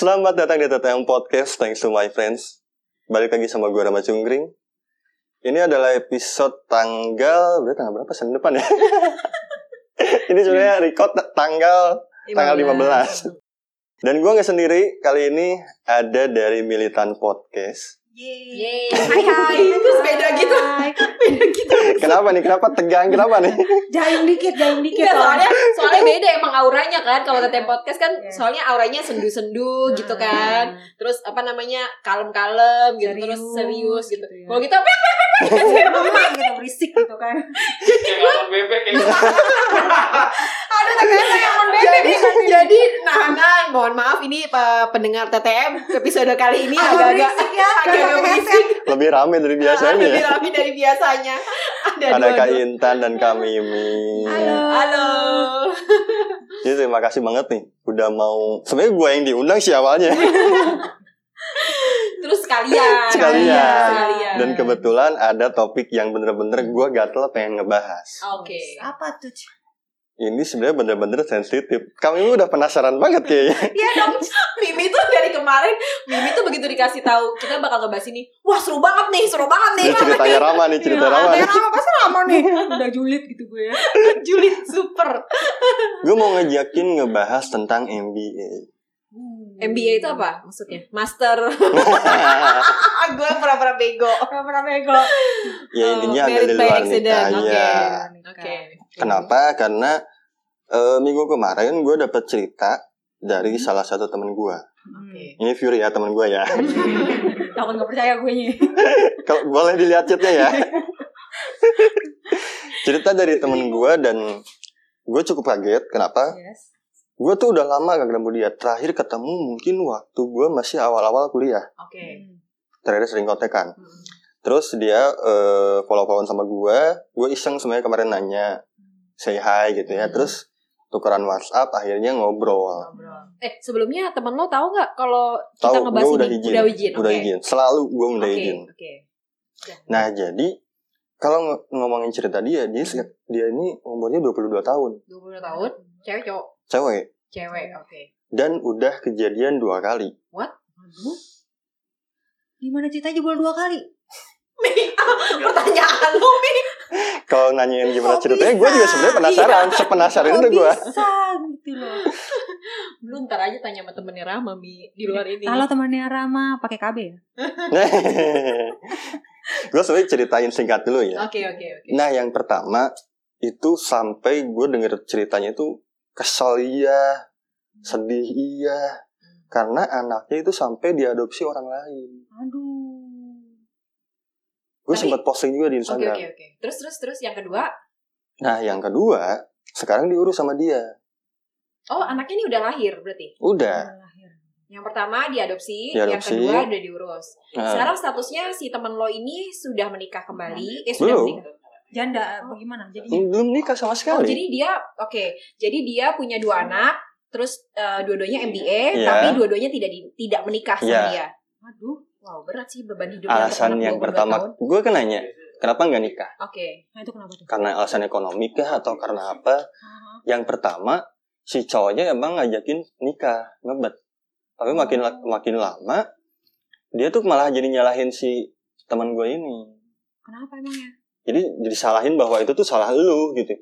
Selamat datang di TTM Podcast, thanks to my friends. Balik lagi sama gue Rama Cungkring. Ini adalah episode tanggal, berarti tanggal berapa? Senin depan ya? ini sebenarnya record tanggal tanggal 15. Dan gue nggak sendiri, kali ini ada dari Militan Podcast. Yeay. Hai hai. Terus beda gitu. Beda gitu. Kenapa nih? Kenapa tegang? Kenapa nih? Jahing dikit, jahing dikit. Enggak, Om. soalnya soalnya beda emang auranya kan kalau teteh podcast kan Iya. soalnya auranya sendu-sendu gitu kan. Terus apa namanya? kalem-kalem gitu terus serius gitu. gitu ya. Kalau kita Mama gitu berisik gitu kan. Kayak lawan bebek kayak gitu. ada ternyata yang jadi jadi nah nah mohon maaf ini pendengar TTM episode kali ini Agak agak-agak ya, agak-agak agak berisik. Lebih rame dari biasanya Lebih ya. rapi dari biasanya. Ada, Ada Kak. Intan dan Kak Mimi. Halo. Halo. Jadi terima kasih banget nih udah mau sebenarnya gue yang diundang sih awalnya Terus sekalian. Sekalian. Sekalian. dan kebetulan ada topik yang bener-bener gue gatel pengen ngebahas. Oke. Apa tuh? Ini sebenarnya bener-bener sensitif. Kami udah penasaran banget kayaknya. Iya dong. Mimi tuh dari kemarin, Mimi tuh begitu dikasih tahu kita bakal ngebahas ini. Wah seru banget nih, seru banget nih. Ini ceritanya Rama nih, cerita Iya, Rama ada nih. lama pasti lama nih. Udah julid gitu gue ya. Julid super. Gue mau ngejakin ngebahas tentang MBA. MBA itu apa maksudnya? Master. gue pura-pura bego. Pernah bego. ya intinya Oh, agak di luar nikah. oke. Iya. Oke. Kenapa? Karena eh, minggu kemarin gue dapet cerita dari Hmm. salah satu temen gue. Oke. Ini Fury ya temen gue ya. Takut gak percaya gue nya. Kalau boleh dilihat chatnya ya. cerita dari temen gue dan gue cukup kaget. Kenapa? Yes. Gue tuh udah lama gak ketemu dia. Terakhir ketemu mungkin waktu gue masih awal-awal kuliah. Oke. Terakhir sering kontekan. Hmm. Terus dia eh, follow-followan sama gue. Gue iseng sebenarnya kemarin nanya, say hi gitu ya. Hmm. Terus tukeran WhatsApp, akhirnya ngobrol. Ngobrol. Eh sebelumnya temen lo tahu nggak kalau Tahu, kita ngebahas gue udah ini? izin. Udah izin. Udah izin. Selalu gue udah Oke. izin. Oke. Nah jadi kalau ng- ngomongin cerita dia, dia dia ini umurnya 22 tahun, 22 tahun. Cewek cowok. Cewek, Cewek. Oke. dan udah kejadian dua kali. Aduh. Gimana ceritanya jebol dua kali? Mi, pertanyaan lo Mi. Kalau nanyain gimana Kok ceritanya, gue juga sebenarnya penasaran. Sepenasaran Kok itu gue. bisa gitu loh. Lu ntar aja tanya sama temennya Rama Mi di luar ini. Kalau temannya Rama pakai KB ya? gue sebenarnya ceritain singkat dulu ya. Oke oke oke. Nah yang pertama itu sampai gue denger ceritanya itu kesel iya, sedih iya, karena anaknya itu sampai diadopsi orang lain. Aduh. Gue sempat posting juga di Oke Instagram. oke oke. Terus terus terus yang kedua, Nah yang kedua sekarang diurus sama dia. oh anaknya ini udah lahir berarti. Udah. Lahir. Yang pertama diadopsi, Diadopsi. yang kedua udah diurus. Nah, Sekarang statusnya si teman lo ini sudah menikah kembali, eh sudah Belum. menikah. Janda bagaimana? Jadinya belum nikah sama Oh, sekali. jadi dia oke. Jadi dia punya dua anak, terus eh, dua-duanya MBA, Iya. tapi dua-duanya tidak di- tidak menikah sama Iya. dia. Aduh. Wow, berat sih beban hidupnya. Alasan yang 22 pertama, gue kan nanya, kenapa nggak nikah? Oke. Nah itu kenapa tuh? Karena alasan ekonomi kah atau karena apa? Ah, Yang pertama, si cowoknya emang ngajakin nikah, ngebet. Tapi makin la- makin lama, dia tuh malah jadi nyalahin si teman gue ini. Kenapa emangnya? Jadi jadi salahin bahwa itu tuh salah lu gitu.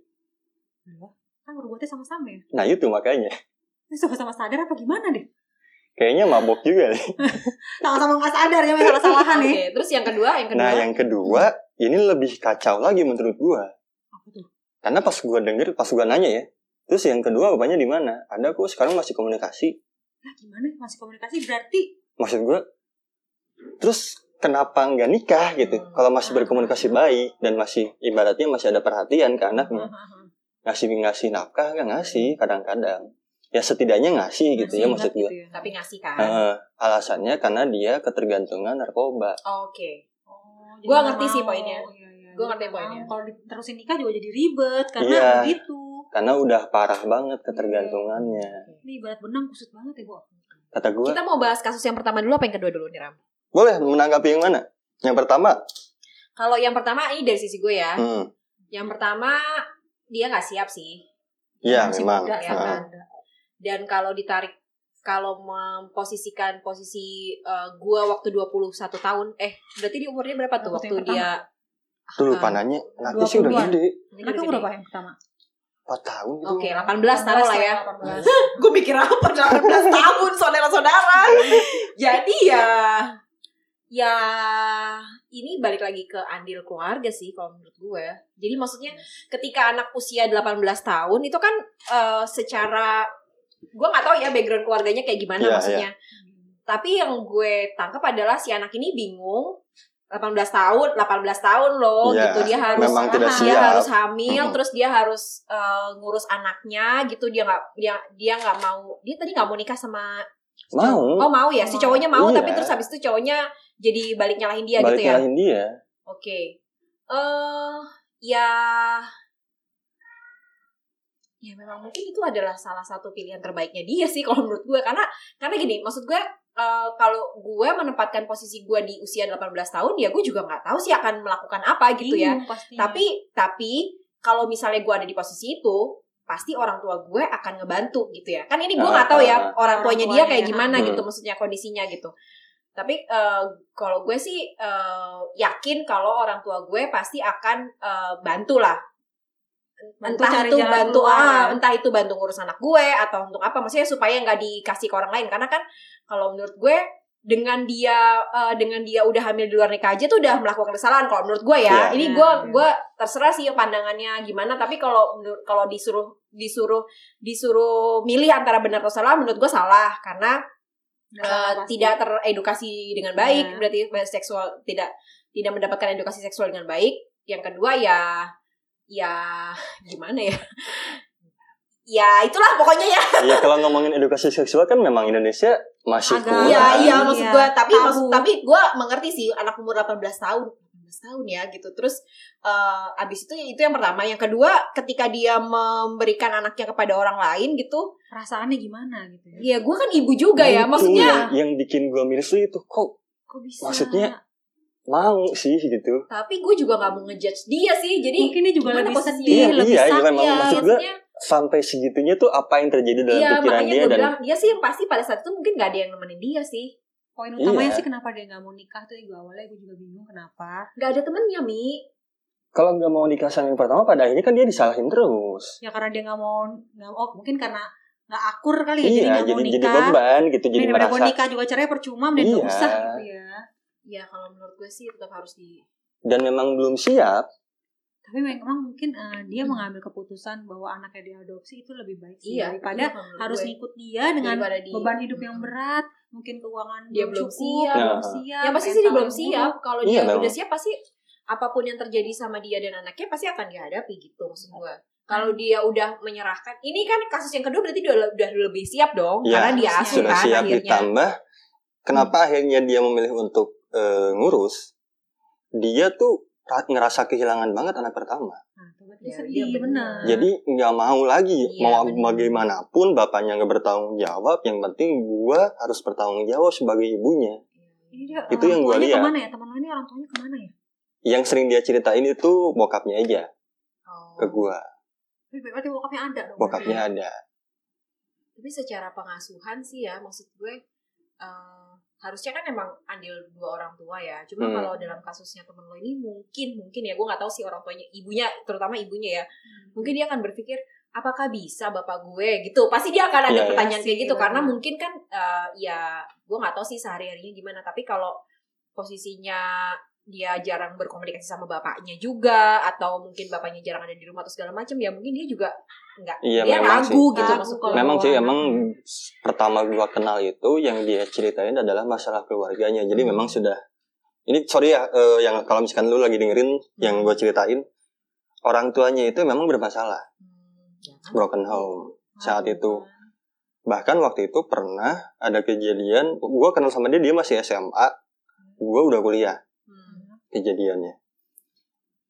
Loh, kan berbuatnya sama-sama ya? Nah itu makanya. Ini sama-sama sadar apa gimana deh? Kayaknya mabok juga nih. Sama-sama nggak sadar ya masalah-salahan Oke, nih. terus yang kedua, yang kedua. Nah yang kedua, ini lebih kacau lagi menurut. Apa tuh? Karena pas gue denger, pas gue nanya ya, terus yang kedua bapaknya di mana? Ada kok sekarang masih komunikasi. Nah, gimana? Masih komunikasi berarti Maksud gue, terus kenapa nggak nikah gitu? Hmm. Kalau masih berkomunikasi baik dan masih ibaratnya masih ada perhatian ke anaknya, ngasih ngasih nafkah nggak ngasih kadang-kadang. Ya setidaknya ngasih gitu ya maksud gue. gitu ya. Tapi ngasih kan. Eh, alasannya karena dia ketergantungan narkoba. Oke. Oh, jadi Gua nggak ngerti sih poinnya. Iya, iya. Gua Jadi ngerti poinnya. Kalau diterusin nikah juga jadi ribet karena Iya. begitu. Karena udah parah banget ketergantungannya. Ini ibarat benang kusut banget ya, Bu. Kata gue, Kita mau bahas kasus yang pertama dulu apa yang kedua dulu nih Ram? Boleh menanggapi yang mana? Yang pertama, Kalau yang pertama ini dari sisi gue ya. hmm, Yang pertama dia nggak siap sih. Iya Masih memang. muda, ya kan? Dan kalau ditarik kalau memposisikan posisi eh, gua waktu 21 tahun, eh berarti dia umurnya berapa tuh Waktu waktu, dia Tuh lupa nanya. Nanti sih udah 20-an. gede. gede. berapa yang pertama? 4 tahun gitu. Oke, 18 taruh lah ya. 18. Gue mikir apa 18 tahun saudara-saudara. Jadi ya ya ini balik lagi ke andil keluarga sih kalau menurut gue. Jadi maksudnya ketika anak usia 18 tahun itu kan eh, secara gue nggak tahu ya background keluarganya kayak gimana Iya, maksudnya. Tapi yang gue tangkap adalah si anak ini bingung 18 tahun, 18 tahun loh Iya, gitu dia harus memang tidak dia harus hamil Mm-mm. terus dia harus eh, ngurus anaknya gitu dia nggak dia dia nggak mau dia tadi nggak mau nikah sama Mau. oh mau ya si cowoknya mau Iya. tapi terus habis itu cowoknya jadi balik nyalahin dia balik gitu ya? nyalahin dia. oke. Eh ya. Ya memang mungkin itu adalah salah satu pilihan terbaiknya dia sih kalau menurut gue. Karena karena gini maksud gue eh, kalau gue menempatkan posisi gue di usia 18 tahun ya gue juga nggak tahu sih akan melakukan apa gitu ya. Pastinya. tapi tapi kalau misalnya gue ada di posisi itu pasti orang tua gue akan ngebantu gitu ya. Kan ini gue nggak tahu ya Ah, orang Orang tuanya dia kayak gimana Hmm. gitu maksudnya kondisinya gitu tapi eh, kalau gue sih eh, yakin kalau orang tua gue pasti akan eh, bantu lah Bantu entah itu bantu keluar, ah, ya. entah itu bantu ngurus anak gue atau untuk apa maksudnya supaya nggak dikasih ke orang lain karena kan kalau menurut gue dengan dia eh, dengan dia udah hamil di luar nikah aja tuh udah melakukan kesalahan kalau menurut gue ya Iya. ini Iya, gue iya. gue terserah sih pandangannya gimana tapi kalau menurut kalau disuruh disuruh disuruh milih antara benar atau salah menurut gue salah karena Eh, pasti. tidak teredukasi dengan baik Iya. berarti seksual tidak tidak mendapatkan edukasi seksual dengan baik yang kedua ya ya gimana ya ya itulah pokoknya ya Iya kalau ngomongin edukasi seksual kan memang Indonesia masih Agak- kurang. iya iya Iya, maksud gue tapi tabu. maksud tapi gue mengerti sih anak umur 18 tahun 18 tahun ya gitu. Terus eh, abis itu itu yang pertama. Yang kedua ketika dia memberikan anaknya kepada orang lain gitu. Perasaannya gimana gitu ya? Ya gue kan ibu juga Nah, ya itu maksudnya. yang, yang bikin gue miris tuh itu kok kok bisa? Maksudnya, mau sih gitu. tapi gue juga nggak mau ngejudge dia sih jadi mungkin dia juga lebih sedih Iya, lebih iya, iya, sakit. memang Iya, maksud gue sampai segitunya tuh apa yang terjadi dalam iya pikiran makanya dia dan bilang dia sih yang pasti pada saat itu mungkin gak ada yang nemenin dia sih poin utamanya Iya. sih kenapa dia nggak mau nikah tuh gue awalnya gue juga bingung kenapa Gak ada temennya mi kalau nggak mau nikah sama yang pertama pada akhirnya kan dia disalahin terus. ya karena dia nggak mau nggak oh mungkin karena nggak akur kali ya jadi iya, nggak jadi mau jadi nikah beban gitu, jadi jadi merasa nikah juga cerai percuma mending nggak Iya. usah gitu ya ya kalau menurut gue sih tetap harus di dan memang belum siap. tapi memang mungkin eh, dia mengambil keputusan bahwa anaknya diadopsi itu lebih baik sih iya daripada iya, harus gue. ngikut dia dengan beban hidup yang berat mungkin keuangan Dia belum belum cukup siap. belum Nah. siap ya pasti sih dia belum siap kalau Iya, dia memang. udah siap pasti apa pun yang terjadi sama dia dan anaknya pasti akan dihadapi gitu maksud gue kalau dia udah menyerahkan ini kan kasus yang kedua berarti dia udah, udah lebih siap dong Iya, karena dia asuh Sudah kan siap akhirnya ditambah kenapa akhirnya dia memilih untuk eh, ngurus? Dia tuh ngerasa kehilangan banget anak pertama. nah, Ya, sedih iya benar. Jadi nggak mau lagi Iya, mau benar. bagaimanapun bapaknya nggak bertanggung jawab. Yang penting gua harus bertanggung jawab sebagai ibunya. Dia Itu yang gua tuanya lihat. ke mana ya teman ini orang tuanya ke mana ya Yang sering dia ceritain itu bokapnya aja Oh. ke gua. Tapi berarti bokapnya ada dong Bokapnya berarti. ada. tapi secara pengasuhan sih ya maksud gue eh, harusnya kan emang andil dua orang tua ya cuma Hmm. kalau dalam kasusnya temen lo ini mungkin mungkin ya gue nggak tahu sih orang tuanya ibunya terutama ibunya ya Hmm. mungkin dia akan berpikir apakah bisa bapak gue gitu pasti dia akan ada Iya, iya. pertanyaan kayak Pasti, gitu karena benar. mungkin kan eh, ya gue nggak tahu sih sehari harinya gimana tapi kalau posisinya dia jarang berkomunikasi sama bapaknya juga atau mungkin bapaknya jarang ada di rumah atau segala macam ya mungkin dia juga nggak Iya, dia memang ragu sih. gitu maksud kalau. Memang sih emang pertama gua kenal itu yang dia ceritain adalah masalah keluarganya. Jadi Hmm. memang sudah ini sorry ya eh, yang kalau misalkan lu lagi dengerin yang gua ceritain orang tuanya itu memang bermasalah, Hmm, jangan. broken home. Saat Aduh, itu kan. bahkan waktu itu pernah ada kejadian gua kenal sama dia dia masih SMA, gua udah kuliah Hmm. kejadiannya.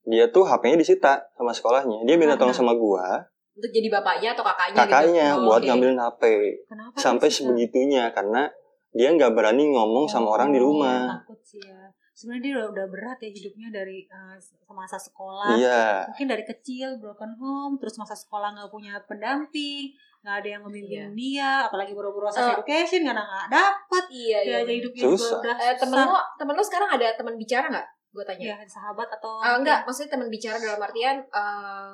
Dia tuh HP-nya disita sama sekolahnya. Dia minta tolong sama gua, Untuk jadi bapaknya atau kakaknya kakaknya gitu. Oh, buat oke. ngambilin HP. Kenapa sampai sih, Kak? sebegitunya karena dia nggak berani ngomong sama orang di Oh, rumah. takut sih ya. sebenarnya dia udah, udah berat ya hidupnya dari eh, masa sekolah Iya. mungkin dari kecil broken home terus masa sekolah nggak punya pendamping nggak ada yang ngebimbing dia apalagi buru-buru sex Eh. education nggak nggak dapat Iya, iya. aja hidupnya Susah. juga udah Eh, temen susah. lo, temen lo sekarang ada teman bicara nggak? Gue tanya. ya sahabat atau Ah, enggak, maksudnya teman bicara dalam artian eh,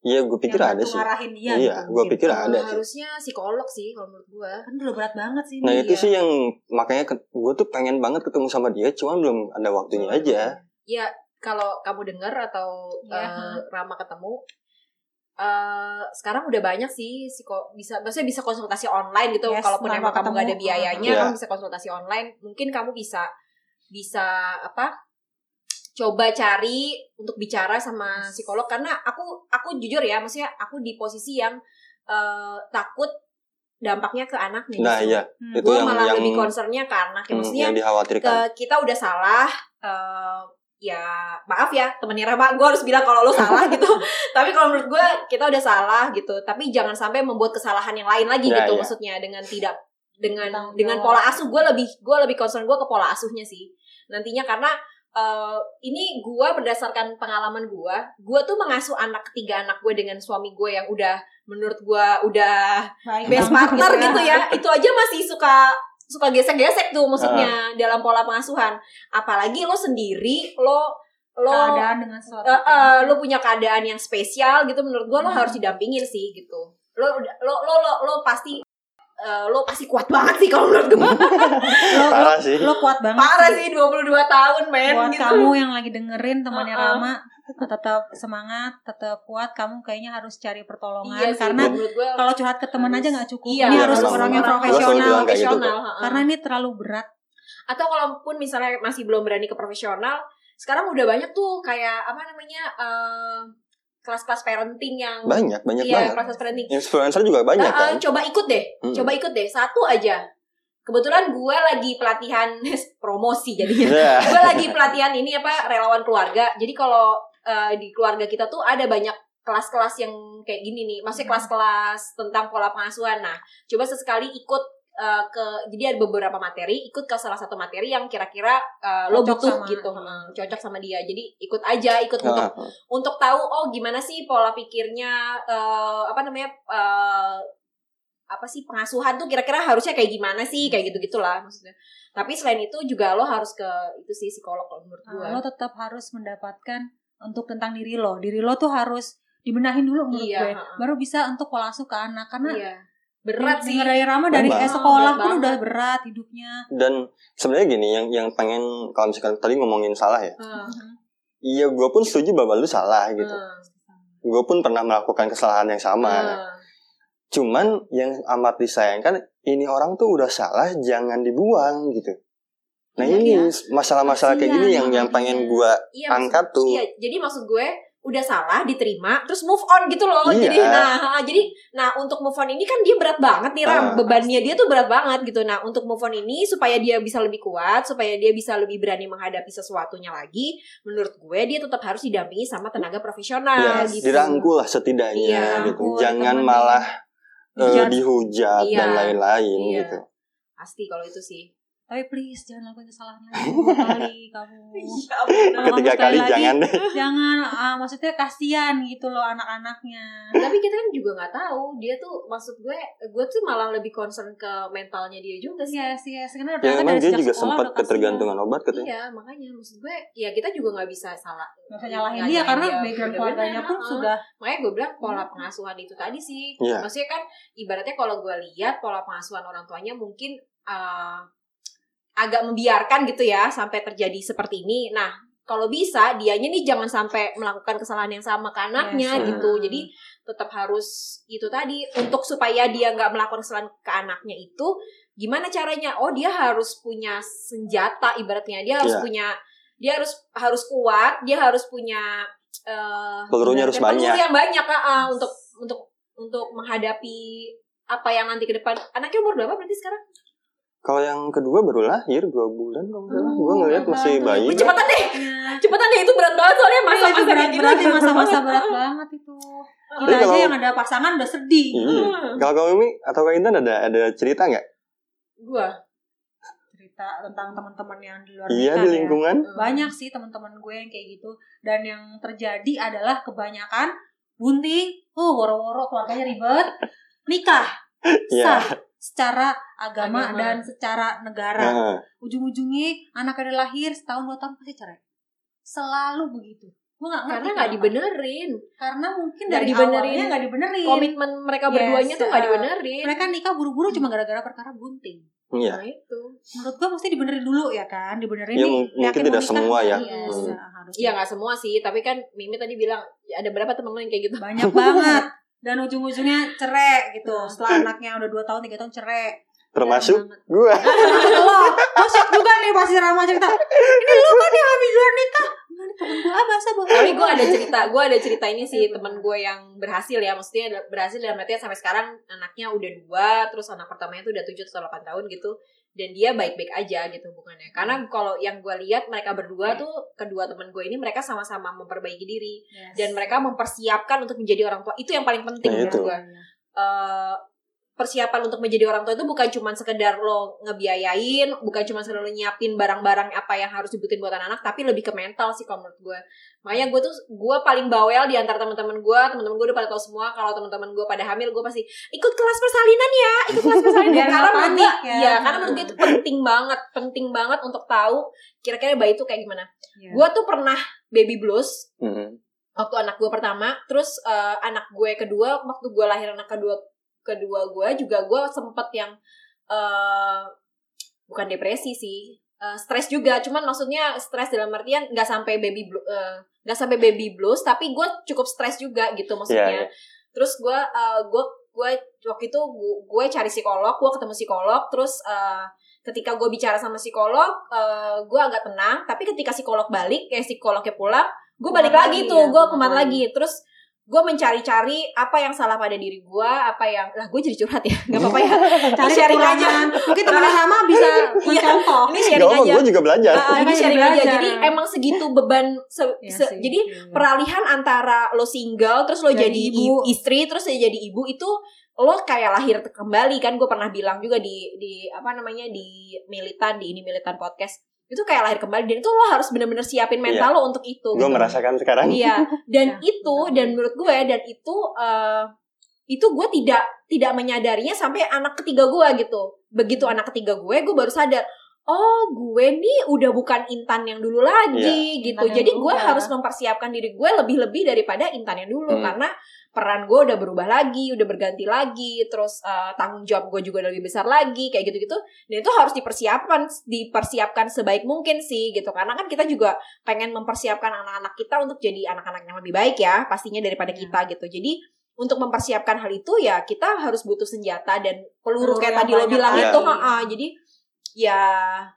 Iya, gue pikir yang ada sih. ngarahin dia Iya, gitu, gua mungkin. pikir ada sih. harusnya psikolog sih kalau menurut gue. kan udah berat banget sih Nah ini. itu Iya. sih yang makanya gue tuh pengen banget ketemu sama dia, cuman belum ada waktunya aja. Ya kalau kamu dengar atau Iya. eh, Rama ketemu, eh sekarang udah banyak sih psiko bisa, maksudnya bisa konsultasi online gitu. Yes, Kalaupun emang kamu gak ada biayanya, Iya. kamu bisa konsultasi online. Mungkin kamu bisa bisa apa? Coba cari untuk bicara sama psikolog karena aku aku jujur ya, maksudnya aku di posisi yang eh, takut dampaknya ke anaknya. Nah justru. iya, Hmm. itu gue yang malah yang lebih concernnya ke anak ya maksudnya yang dikhawatirkan. ke kita udah salah eh, ya maaf ya temennya Rama gue harus bilang kalau lo salah gitu tapi kalau menurut gue kita udah salah gitu tapi jangan sampai membuat kesalahan yang lain lagi Ya, gitu ya. maksudnya dengan tidak dengan dengan pola asuh gue lebih gue lebih concern gue ke pola asuhnya sih nantinya karena eh, ini gue berdasarkan pengalaman gue gue tuh mengasuh anak ketiga anak gue dengan suami gue yang udah menurut gue udah Baik best partner gitu ya itu aja masih suka suka gesek-gesek tuh maksudnya Ah. dalam pola pengasuhan apalagi lo sendiri lo lo keadaan dengan kayak eh, gitu. lo punya keadaan yang spesial gitu menurut gua lo Hmm. harus didampingin sih gitu lo lo lo lo, lo pasti eh, lo pasti kuat banget sih kalau menurut gua lo, lo, Parah sih. lo kuat banget parah sih. sih 22 tahun men buat gitu kamu yang lagi dengerin temannya Uh-uh. Rama tetap semangat tetap kuat kamu kayaknya harus cari pertolongan iya sih, karena kalau curhat ke teman aja nggak cukup iya, ini Iya, harus orang yang profesional gitu, profesional ha-ha. karena ini terlalu berat atau kalaupun misalnya masih belum berani ke profesional sekarang udah banyak tuh kayak apa namanya eh, kelas-kelas parenting yang Banyak, banyak iya banget. kelas-kelas parenting Influencer juga banyak Nah, kan. eh, coba ikut deh Hmm. coba ikut deh satu aja kebetulan gue lagi pelatihan promosi jadinya Iya. gue lagi pelatihan ini apa relawan keluarga jadi kalau eh, di keluarga kita tuh ada banyak kelas-kelas yang kayak gini nih maksudnya Hmm. kelas-kelas tentang pola pengasuhan nah coba sesekali ikut eh, ke jadi ada beberapa materi ikut ke salah satu materi yang kira-kira eh, lo Cocok butuh sama- gitu. eh, cocok sama dia. Jadi ikut aja ikut untuk Nah, untuk tahu oh gimana sih pola pikirnya eh, apa namanya eh, apa sih pengasuhan tuh kira-kira harusnya kayak gimana sih? Kayak gitu gitulah maksudnya. Tapi selain itu juga lo harus ke itu sih psikolog kalau menurut gue Nah, lo tetap harus mendapatkan untuk tentang diri lo. Diri lo tuh harus dibenahin dulu menurut Iya, gue. ha-ha. baru bisa untuk pola asuh ke anak. Karena iya berat sih denger dari Rama dari Berat. eh, sekolah Berat pun udah berat hidupnya Dan sebenarnya gini, yang yang pengen kalau misalkan tadi ngomongin salah ya. Heeh, Iya, gue pun setuju bahwa lu salah gitu. heeh, Gue pun pernah melakukan kesalahan yang sama. heeh. Cuman yang amat disayangkan ini orang tuh udah salah jangan dibuang gitu. Nah Iya, ini iya. masalah-masalah kayak gini yang yang pengen makanya. gua Iya, maksud- angkat tuh. Iya, jadi maksud gue udah salah diterima terus move on gitu loh. Iya. Jadi nah, jadi nah untuk move on ini kan dia berat banget nih Ram. Ah. Bebannya dia tuh berat banget gitu. Nah, untuk move on ini supaya dia bisa lebih kuat, supaya dia bisa lebih berani menghadapi sesuatunya lagi, menurut gue dia tetap harus didampingi sama tenaga profesional ya, gitu. dirangkul lah setidaknya Iya, gitu. rangkul, Jangan malah Dijudge. dihujat Iya. dan lain-lain Iya. gitu. Pasti kalau itu sih. Tapi please jangan lakukan kesalahan lagi dua kali kamu Kalau Ketiga kamu kali lagi, jangan deh. jangan ah, maksudnya kasihan gitu loh anak-anaknya Tapi kita kan juga nggak tahu dia tuh maksud gue, gue tuh malah lebih concern ke mentalnya dia juga sih. yes yes karena Ya dari dia juga sempat ketergantungan obat katanya. Iya, makanya maksud gue ya kita juga nggak bisa salah. Nggak usah nyalahin dia karena dia, background keluarganya pun sudah Makanya gue bilang pola pengasuhan itu tadi sih. Iya. Maksudnya kan ibaratnya kalau gue lihat pola pengasuhan orang tuanya mungkin eh, agak membiarkan gitu ya sampai terjadi seperti ini. Nah, kalau bisa dianya nih jangan sampai melakukan kesalahan yang sama ke anaknya Yes. gitu. Hmm. Jadi tetap harus itu tadi untuk supaya dia nggak melakukan kesalahan ke anaknya itu gimana caranya? Oh, dia harus punya senjata ibaratnya. Dia harus Iya. punya dia harus harus kuat, dia harus punya eh Pelurunya harus peluru banyak. yang banyak ah, untuk untuk untuk menghadapi apa yang nanti ke depan. Anaknya umur berapa berarti sekarang? Kalau yang kedua baru lahir dua bulan kalau nggak salah. Oh, Gue ngeliat berat. masih bayi. Cepetan deh, Ya. cepetan deh itu berat banget soalnya masa-masa Iya, itu kayak gini. berat-berat ya, masa-masa berat banget itu. Kita aja kalau- yang ada pasangan udah sedih. Iya. Kalau kamu Mimi atau Kak Intan ada ada cerita nggak? Gua Cerita tentang teman-teman yang di luar Iya di ya. lingkungan. banyak sih teman-teman gue yang kayak gitu dan yang terjadi adalah kebanyakan bunting oh woro-woro keluarganya ribet nikah Iya. sah secara agama, Agama. dan secara negara Nah, ujung-ujungnya anak udah lahir setahun dua tahun pasti cerai selalu begitu gue ngerti Karena nggak dibenerin. karena mungkin Nggak dari dibenerin. awalnya nggak dibenerin Komitmen mereka Yes, berduanya tuh nggak uh, dibenerin. mereka nikah buru-buru cuma gara-gara perkara bunting iya. Nah itu. menurut gue mesti dibenerin dulu ya kan dibenerin Ya, nih, mung- mungkin tidak semua ya. nggak? Yes, Hmm. ya, Iya nggak semua sih, tapi kan Mimi tadi bilang ya, ada berapa temen lo yang kayak gitu. banyak banget dan ujung-ujungnya cerai gitu. Setelah anaknya udah 2 tahun tiga tahun cerai. Termasuk gua. lo shock juga nih pasti Rama cerita. Ini lu kan yang habis luar nikah. Enggak nih temen gue Tapi gue ada cerita, gue ada cerita ini sih teman gue yang berhasil ya, maksudnya berhasil dalam artian sampai sekarang anaknya udah dua, terus anak pertamanya tuh udah tujuh atau delapan tahun gitu, dan dia baik-baik aja gitu bukannya. Karena kalau yang gue lihat mereka berdua tuh kedua teman gue ini mereka sama-sama memperbaiki diri. Dan mereka mempersiapkan untuk menjadi orang tua. Itu yang paling penting Nah, menurut gue. Eh, persiapan untuk menjadi orang tua itu bukan cuma sekedar lo ngebiayain, bukan cuma sekedar lo nyiapin barang-barang apa yang harus dibutuhin buat anak-anak, tapi lebih ke mental sih kalau menurut gue. Makanya gue tuh gue paling bawel di antara teman-teman gue, teman-teman gue udah pada tahu semua kalau teman-teman gue pada hamil, gue pasti ikut kelas persalinan ya, ikut kelas persalinan karena menurut gue, ya. iya, karena menurut gue itu penting banget, penting banget untuk tahu kira-kira bayi itu kayak gimana. Iya. Gue tuh pernah baby blues Mhm. waktu anak gue pertama terus eh, anak gue kedua waktu gue lahir anak kedua kedua gue juga gue sempet yang eh bukan depresi sih eh, stres juga. Cuman maksudnya stres dalam artian nggak sampai baby blu- eh, nggak sampai baby blues tapi gue cukup stres juga gitu maksudnya. Iya, terus gue eh, gue gue waktu itu gue, gue cari psikolog gue ketemu psikolog terus eh, ketika gue bicara sama psikolog eh, gue agak tenang. Tapi ketika psikolog balik kayak psikolognya pulang gue balik lagi lagi tuh ya, gue lagi. lagi? Terus gue mencari-cari apa yang salah pada diri gue apa yang lah gue jadi curhat ya nggak apa-apa ya. Cari sharing aja. mungkin temennya sama bisa mencontoh. Ini Gak sharing aja. gue juga belajar. Ah, ini sharing aja. jadi emang segitu beban se- Iya se- sih, jadi iya. peralihan antara lo single terus lo Jadi jadi, ibu. istri terus lo jadi ibu itu lo kayak lahir kembali. Kan gue pernah bilang juga di di apa namanya di militan di ini militan podcast itu kayak lahir kembali dan itu lo harus bener-bener siapin mental lo untuk itu Gue gitu. merasakan sekarang. iya dan Ya, itu benar. dan menurut gue dan itu eh, itu gue tidak tidak menyadarinya sampai anak ketiga gue gitu begitu anak ketiga gue gue baru sadar oh gue nih udah bukan intan yang dulu lagi gitu Intan jadi gue udah. harus mempersiapkan diri gue lebih-lebih daripada intan yang dulu Hmm. karena peran gue udah berubah lagi udah berganti lagi terus eh, tanggung jawab gue juga udah lebih besar lagi kayak gitu-gitu dan itu harus dipersiapkan dipersiapkan sebaik mungkin sih gitu karena kan kita juga pengen mempersiapkan anak-anak kita untuk jadi anak-anak yang lebih baik ya pastinya daripada Iya. kita gitu jadi untuk mempersiapkan hal itu ya kita harus butuh senjata dan peluru Peluru kayak tadi lo bilang lagi. itu ha-ha. jadi ya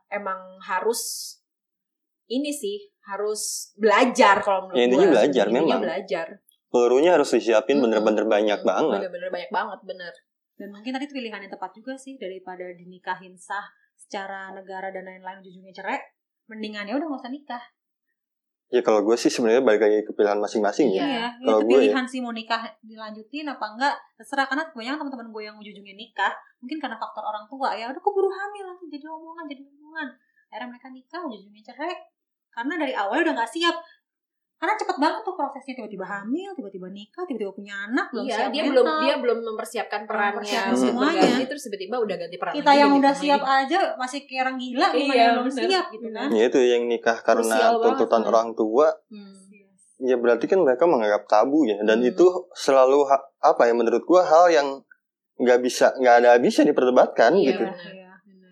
emang harus ini sih harus belajar kalau menurut Ya, intinya gua. belajar, Intinya memang. belajar Pelurunya harus disiapin bener-bener banyak Mm-mm. banget. bener-bener banyak banget bener dan mungkin tadi pilihan yang tepat juga sih daripada dinikahin sah secara negara dan lain-lain ujungnya cerai mendingan ya udah nggak usah nikah Ya kalau gue sih sebenarnya balik lagi ke pilihan masing-masing ya. Iya. Iya, Kalau itu gue ya. pilihan sih mau nikah dilanjutin apa enggak terserah karena kebanyakan teman-teman gue yang ujung-ujungnya nikah mungkin karena faktor orang tua ya udah keburu hamil nanti jadi omongan jadi omongan akhirnya mereka nikah ujung-ujungnya cerai karena dari awal udah nggak siap karena cepet banget tuh prosesnya tiba-tiba hamil tiba-tiba nikah tiba-tiba punya anak belum iya siap dia mental. belum dia belum mempersiapkan perannya mempersiapkan semuanya. berganti terus tiba-tiba udah ganti peran kita lagi, yang udah siap aja masih kayak orang gila gimana Iya, yang belum bener. siap gitu kan Ya itu yang nikah karena banget, tuntutan kan. orang tua. Hmm. Ya berarti kan mereka menganggap tabu ya. Dan Hmm. itu selalu ha- apa ya menurut gue hal yang nggak bisa nggak ada habisnya diperdebatkan Iya, gitu. benar. Iya.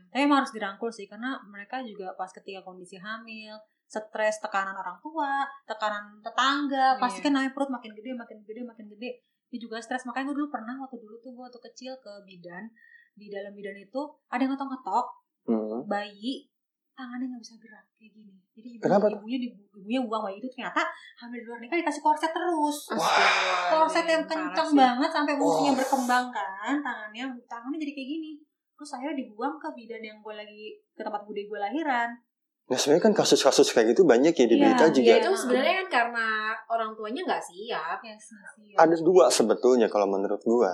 Tapi emang harus dirangkul sih karena mereka juga pas ketika kondisi hamil, stres, tekanan orang tua, tekanan tetangga, pasti Iya. kan namanya perut makin gede, makin gede, makin gede. Dia juga stres. Makanya gue dulu pernah waktu dulu tuh gue waktu kecil ke bidan. Di dalam bidan itu ada yang ngetok-ngetok Hmm. bayi tangannya nggak bisa gerak kayak gini. Jadi ibu, Kenapa ibunya di, ibunya buang bayi itu ternyata hamil di luar nikah dikasih korset terus. Astagfirullahaladzim, korset yang sih. banget sampai fungsinya Oh. berkembang kan tangannya tangannya jadi kayak gini terus akhirnya dibuang ke bidan yang gue lagi ke tempat bude gue lahiran Nah sebenarnya kan kasus-kasus kayak gitu banyak ya di Iya, berita iya, juga. Ya itu sebenarnya kan karena orang tuanya nggak siap. yes, masih Ada dua sebetulnya kalau menurut gua.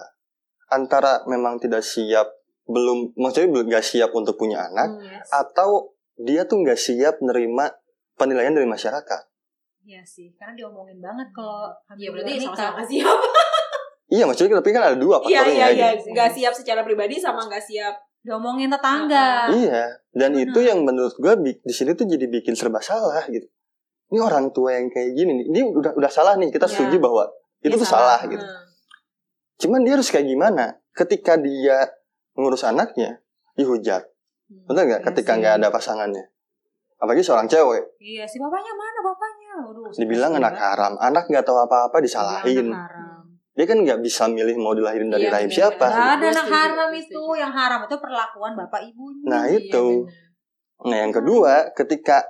Antara memang tidak siap belum maksudnya belum nggak siap untuk punya anak Hmm, yes. atau dia tuh nggak siap nerima penilaian dari masyarakat. Iya sih, karena diomongin banget kalau Iya berarti sama-sama siap. Iya maksudnya tapi kan ada dua Iya faktornya iya iya, gitu. nggak siap secara pribadi sama nggak siap. Diomongin tetangga. Iya, dan itu yang menurut gue di sini tuh jadi bikin serba salah gitu. Ini orang tua yang kayak gini nih, ini udah udah salah nih. Kita Ya. setuju bahwa itu Dia tuh salah, salah. gitu. Hmm. Cuman dia harus kayak gimana? Ketika dia ngurus anaknya, dihujat. Betul nggak? Iya Ketika nggak ada pasangannya. Apalagi seorang cewek, Iya sih, bapaknya mana bapaknya? Waduh, dibilang anak haram, anak nggak tahu apa-apa disalahin. anak haram. Dia kan nggak bisa milih mau dilahirin dari Iya, rahim benar, siapa. Gak ada anak haram itu, yang haram itu perlakuan bapak ibunya. Nah Iya, itu. benar. Nah yang kedua, ketika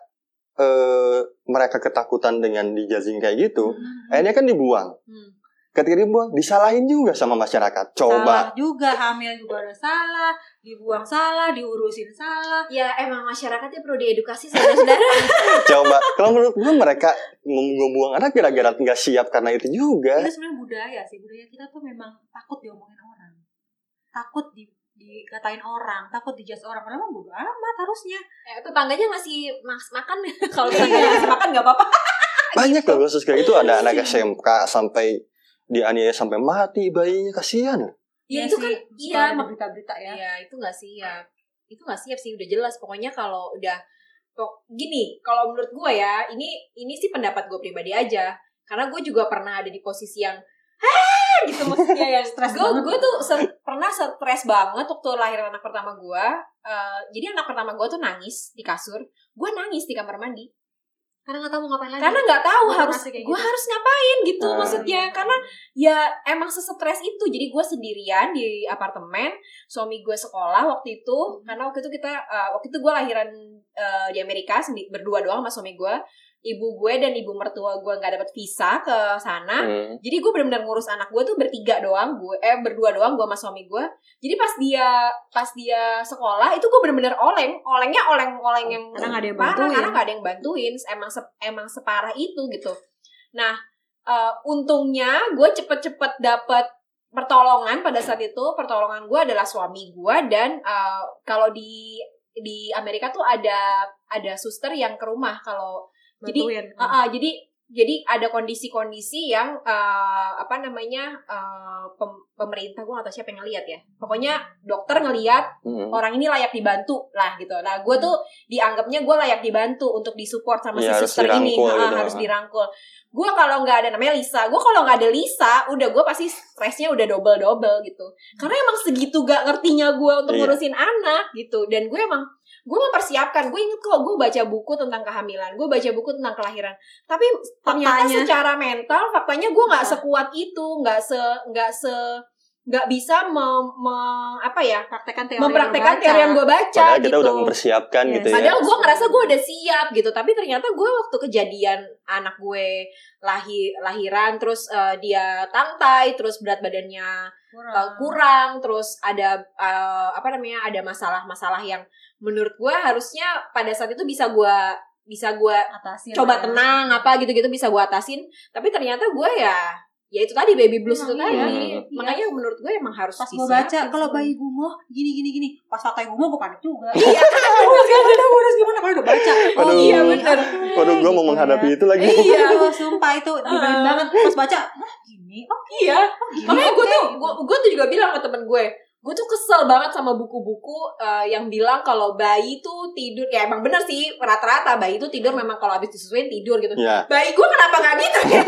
eh, mereka ketakutan dengan dijajing kayak gitu, Hmm. akhirnya kan dibuang. Hmm. Ketika dibuang, disalahin juga sama masyarakat. Coba. Salah juga, hamil juga ada salah, dibuang salah, diurusin salah. Ya emang masyarakatnya perlu diedukasi saudara-saudara. Coba. Kalau menurut gue mereka membuang anak gara-gara nggak siap karena itu juga. Itu sebenarnya budaya sih, budaya kita tuh memang takut diomongin orang. Takut di dikatain orang, takut dijudge orang. Padahal mah bodo amat harusnya. Eh, tetangganya ngasih mas makan kalau tetangganya ngasih makan nggak apa-apa. Banyak loh kasus kayak itu ada anak Iya. SMK sampai dianiaya sampai mati bayinya kasihan. Ya, Iya itu sih, kan iya mak- berita-berita ya. Iya itu nggak siap. Itu nggak siap sih udah jelas. Pokoknya kalau udah gini, kalau menurut gue ya ini ini sih pendapat gue pribadi aja. Karena gue juga pernah ada di posisi yang Hah! gitu maksudnya yang Stres gue banget. gue tuh se- pernah stres banget waktu lahir anak pertama gue Eh, jadi anak pertama gue tuh nangis di kasur gue nangis di kamar mandi Karena nggak tahu mau ngapain lagi. karena nggak tahu Gua harus gue gitu. harus ngapain gitu Ah. maksudnya Iya. karena ya emang sesetres itu jadi gue sendirian di apartemen suami gue sekolah waktu itu Hmm. karena waktu itu kita eh, waktu itu gue lahiran eh, di Amerika berdua doang sama suami gue ibu gue dan ibu mertua gue nggak dapat visa ke sana. Hmm. jadi gue benar-benar ngurus anak gue tuh bertiga doang gue eh berdua doang gue sama suami gue. Jadi pas dia pas dia sekolah itu gue benar-benar oleng. Olengnya oleng oleng yang Karena nggak ada yang parah bantuin. karena nggak ada yang bantuin. Emang se- emang separah itu gitu. Nah eh, untungnya gue cepet-cepet dapet pertolongan pada saat itu. Pertolongan gue adalah suami gue dan eh, kalau di di Amerika tuh ada ada suster yang ke rumah kalau jadi. Ah, ah, jadi jadi ada kondisi-kondisi yang eh, apa namanya eh, pem- pemerintah gue atau siapa yang ngeliat ya pokoknya dokter ngeliat Hmm. orang ini layak dibantu lah gitu nah gue tuh dianggapnya gue layak dibantu untuk disupport sama Iya, si harus suster ini gitu. harus dirangkul gue kalau nggak ada namanya Lisa gue kalau nggak ada Lisa udah gue pasti stresnya udah double double gitu karena emang segitu gak ngertinya gue untuk Iya. ngurusin anak gitu dan gue emang gue mempersiapkan gue inget kok gue baca buku tentang kehamilan gue baca buku tentang kelahiran tapi ternyata Faktanya. secara mental faktanya gue nggak Apa? sekuat itu nggak se nggak se nggak bisa mem, me- apa ya Praktekan teori mempraktekkan yang teori yang gue baca Padahal kita gitu udah mempersiapkan Yes. gitu ya. Padahal gue ngerasa gue udah siap gitu, tapi ternyata gue waktu kejadian anak gue lahir lahiran, terus eh, dia tangtai, terus berat badannya Kurang. uh, kurang, terus ada uh, apa namanya ada masalah-masalah yang menurut gue harusnya pada saat itu bisa gue bisa gue coba ya. tenang apa gitu-gitu bisa gue atasin, tapi ternyata gue ya ya itu tadi baby blues itu Emang tadi, iya. makanya menurut gue emang harus pas gue baca kalau bayi gumoh gini gini gini pas faktanya gumoh gue panik juga Iya. gue harus gimana kalau udah baca Aduh. iya, bener. Waduh, gue mau menghadapi itu lagi. Iya. Iya, sumpah itu dibelin Ah. banget pas baca oh gini oh iya gini makanya gue tuh gue gue tuh juga bilang ke temen gue gue tuh kesel banget sama buku-buku eh, yang bilang kalau bayi tuh tidur. Ya emang bener sih rata-rata bayi tuh tidur memang kalau habis disusuin tidur gitu. Ya. bayi gue kenapa nggak gitu? Ya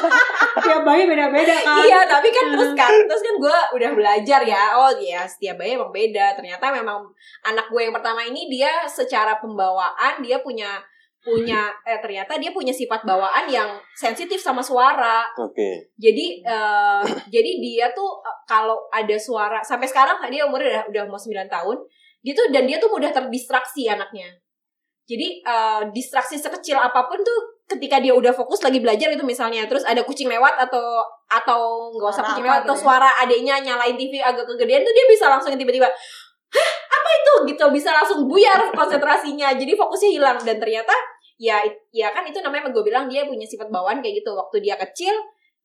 tiap bayi beda-beda kan. Iya tapi kan Hmm. terus kan terus kan gue udah belajar ya oh ya setiap bayi emang beda. Ternyata memang anak gue yang pertama ini dia secara pembawaan dia punya punya eh ternyata dia punya sifat bawaan yang sensitif sama suara Oke. jadi eh, jadi dia tuh eh, kalau ada suara sampai sekarang dia umurnya udah udah mau 9 tahun gitu dan dia tuh mudah terdistraksi anaknya jadi eh, distraksi sekecil apa pun tuh ketika dia udah fokus lagi belajar itu misalnya terus ada kucing lewat atau atau nggak usah Suara kucing lewat atau gitu ya? suara adiknya nyalain TV agak kegedean tuh dia bisa langsung tiba-tiba hah apa itu gitu bisa langsung buyar konsentrasinya jadi fokusnya hilang dan ternyata ya ya kan itu namanya gue bilang dia punya sifat bawaan kayak gitu waktu dia kecil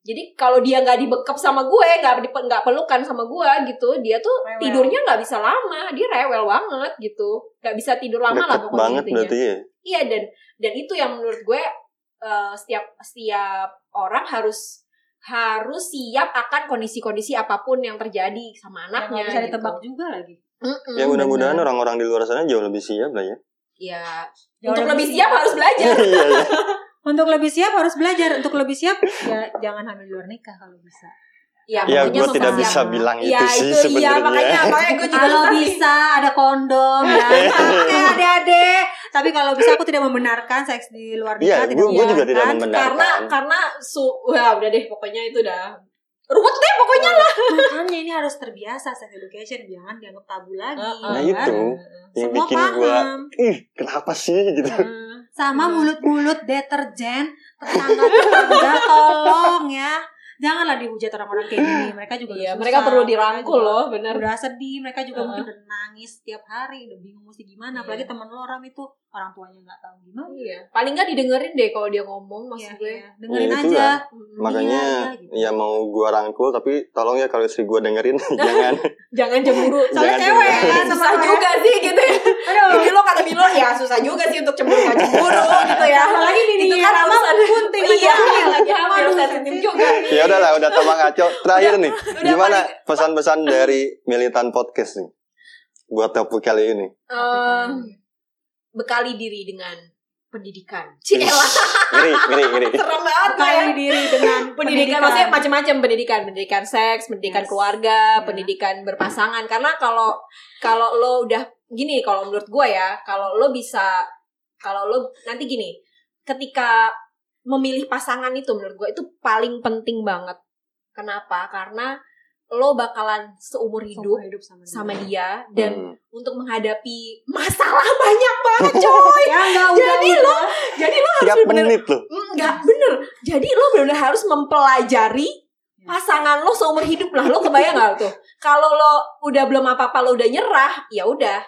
Jadi kalau dia nggak dibekap sama gue, nggak di- nggak pelukan sama gue gitu, dia tuh Rewel. tidurnya nggak bisa lama, dia rewel banget gitu, nggak bisa tidur lama lah Deket pokoknya banget intinya. berarti ya. Iya dan dan itu yang menurut gue eh, setiap setiap orang harus harus siap akan kondisi-kondisi apa pun yang terjadi sama anaknya. nggak bisa gitu. ditebak juga lagi. Mm-mm, Ya mudah-mudahan bener. orang-orang di luar sana jauh lebih siap lah ya. Ya Jauh untuk lebih siap harus belajar. Iya, iya. Untuk lebih siap harus belajar. Untuk lebih siap ya jangan hamil di luar nikah kalau bisa. Ya, Ya, pokoknya gue tidak bisa bilang Iya itu sih itu iya sebenarnya. makanya makanya gue juga Kalau bisa ada kondom ya. Oke adik-adik. Tapi kalau bisa aku tidak membenarkan seks di luar Iya, nikah. gue gue juga tidak membenarkan. membenarkan. karena karena su wah udah deh pokoknya itu udah ruwet deh pokoknya lah. Makanya ini harus terbiasa sex education jangan dianggap tabu lagi. Nah, ya itu. kan? yang Semua bikin gue, paham. ih kenapa sih gitu. Sama mulut-mulut deterjen tetangga-tetangga tolong ya. Janganlah dihujat orang-orang kayak gini. Mereka juga Iya, mereka perlu mereka dirangkul juga loh, bener. Udah sedih, mereka juga Heeh. mungkin udah nangis setiap hari, udah bingung mesti gimana. Iya. Apalagi temen lo orang itu orang tuanya nggak tahu gimana. Iya. Paling nggak didengerin deh kalau dia ngomong maksud Iya, gue. iya. Dengerin Ya, aja. Hmm. Makanya Iya, iya, gitu. ya mau gue rangkul tapi tolong ya kalau istri gue dengerin jangan. Jangan cemburu. Soalnya Jangan cewek ya, sama juga sih gitu ya. Aduh. Bilo kata Bilo ya susah juga sih untuk cemburu cemburu gitu ya. Apalagi bini itu kan urusan bunting lagi iya, hamil. lagi hamil sensitif juga. ya udahlah udah tambah ngaco. Terakhir nih, Udah gimana pesan-pesan dari militan podcast nih buat topik kali ini? Eh, bekali diri dengan pendidikan. Cielah, Ngeri, ngeri, ngeri. serem banget ya. Kali diri dengan pendidikan maksudnya macam-macam pendidikan pendidikan seks pendidikan Yes. keluarga Ya. pendidikan berpasangan karena kalau kalau lo udah gini kalau menurut gue ya kalau lo bisa kalau lo nanti gini ketika memilih pasangan itu menurut gue itu paling penting banget kenapa karena lo bakalan seumur hidup Seumur hidup sama dia. sama dia dan Hmm. untuk menghadapi masalah banyak banget coy ya enggak udah Jadi udah. jadi lo harus menit loh. Enggak, bener. Jadi lo benar-benar harus mempelajari pasangan lo seumur hidup lah. Lo kebayang gak tuh? Kalau lo udah belum apa-apa lo udah nyerah, ya udah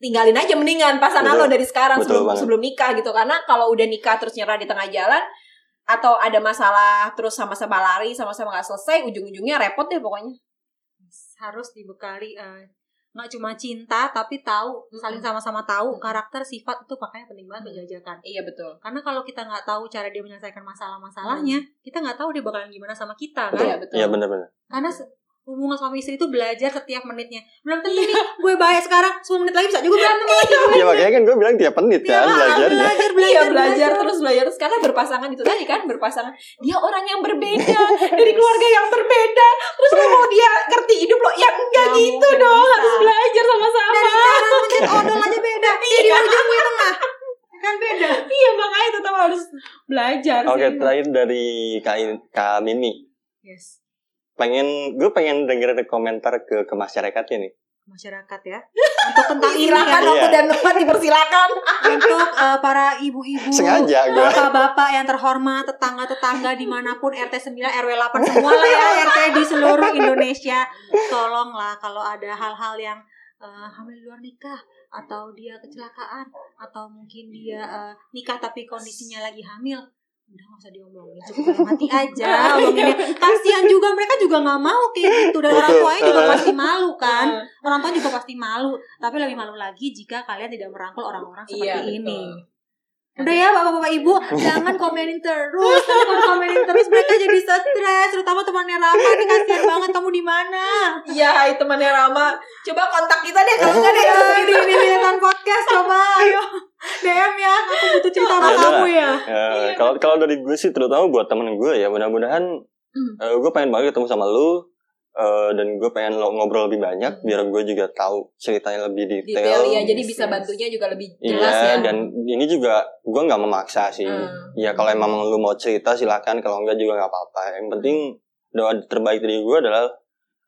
tinggalin aja mendingan pasangan Betul. lo dari sekarang Betul sebelum banget. sebelum nikah gitu. Karena kalau udah nikah terus nyerah di tengah jalan atau ada masalah terus sama-sama lari sama-sama nggak selesai ujung-ujungnya repot deh pokoknya. harus dibekali eh, nggak cuma cinta tapi tahu saling sama-sama tahu karakter sifat itu makanya penting banget menjajakan Iya betul. karena kalau kita nggak tahu cara dia menyelesaikan masalah-masalahnya kita nggak tahu dia bakalan gimana sama kita kan Iya betul. Iya benar-benar. karena hubungan suami istri itu belajar setiap menitnya. Belum tentu nih gue baik sekarang 10 menit lagi bisa juga berantem lagi Ya makanya kan gue bilang tiap menit kan belajarnya. belajar Iya belajar terus. belajar terus. Karena berpasangan itu tadi kan berpasangan. Dia orang yang berbeda dari keluarga yang berbeda. Terus lo mau dia ngerti hidup lo? Ya enggak Nggak gitu mungkin dong. Bisa. harus belajar sama-sama. Dari cara mencet odol aja beda. Iya. di ujung gue tengah. Kan beda. Iya makanya tetap harus belajar Oke, sih. terakhir dari Kak, Kak Mimi. yes Pengen gue pengen denger komentar ke ke masyarakatnya nih. masyarakat ya. Untuk tentang ini. Silakan ya Iya. waktu dan tempat dipersilakan. Untuk eh, para ibu-ibu Sengaja bapak-bapak yang terhormat tetangga-tetangga di mana pun RT 9 RW 8 semua lah ya RT di seluruh Indonesia. Tolonglah kalau ada hal-hal yang eh, hamil di luar nikah atau dia kecelakaan atau mungkin dia eh, nikah tapi kondisinya lagi hamil udah gak usah diomongin cukup hati aja omonginnya. Kasihan juga mereka juga nggak mau kayak gitu. Dan orang tuanya juga pasti malu kan? Orang tua juga pasti malu. Tapi lebih malu lagi jika kalian tidak merangkul orang-orang seperti Iya, ini. betul. Udah ya bapak-bapak ibu jangan komenin terus kalau komenin terus mereka jadi stres terutama temannya Rama nih kasihan banget kamu di mana? Iya hai temannya Rama. Coba kontak kita deh kalau nggak deh. ya di ini militan podcast coba ayo. DM ya aku butuh cerita sama Ya udah kamu ya. Ya, kalau kalau dari gue sih terutama buat temen gue ya mudah-mudahan Hmm. eh, gue pengen banget ketemu sama lu eh, dan gue pengen lo ngobrol lebih banyak Hmm. biar gue juga tahu ceritanya lebih detail. detail ya jadi Yes, bisa bantunya juga lebih jelas Iya ya dan ini juga gue nggak memaksa sih. Hmm. Ya kalau emang lu mau cerita silakan kalau enggak juga nggak apa-apa. Yang penting doa terbaik dari gue adalah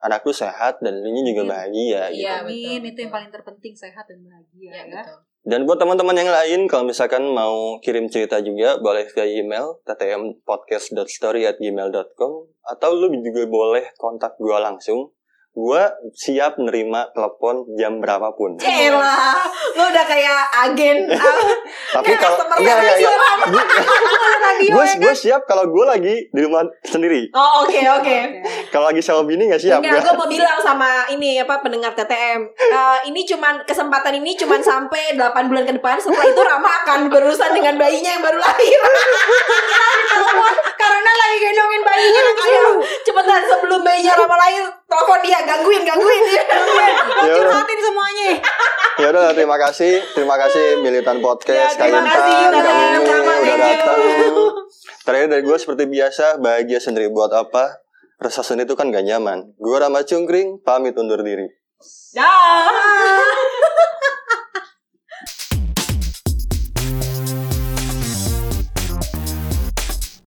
anak lu sehat dan lu juga Iya. bahagia. gitu. Iya, amin itu yang paling terpenting sehat dan bahagia Iya, ya betul. Dan buat teman-teman yang lain, kalau misalkan mau kirim cerita juga, boleh via email ttmpodcast.story@gmail.com atau lu juga boleh kontak gue langsung gue siap nerima telepon jam berapapun. Elah, lo udah kayak agen Tapi kalau enggak enggak gue ya gue siap kalau gue lagi di rumah sendiri. Oh oke oke. Kalau lagi sama bini nggak siap Enggak, gue. mau bilang sama ini apa pendengar TTM. Eh, ini cuman kesempatan ini cuman sampai 8 bulan ke depan. Setelah itu Rama akan berurusan dengan bayinya yang baru lahir. Telepon karena lagi gendongin bayinya lagi Ayo, cepetan sebelum bayinya Rama lahir, telepon dia, gangguin, gangguin dia. Ya udah. curhatin semuanya. Ya udah terima kasih, terima kasih Militan Podcast Ya, terima kasih, Rama, udah datang. Terakhir dari gue seperti biasa, bahagia sendiri buat apa? Resah sendiri itu kan gak nyaman. Gue Rama Cungkring, pamit undur diri. Dah.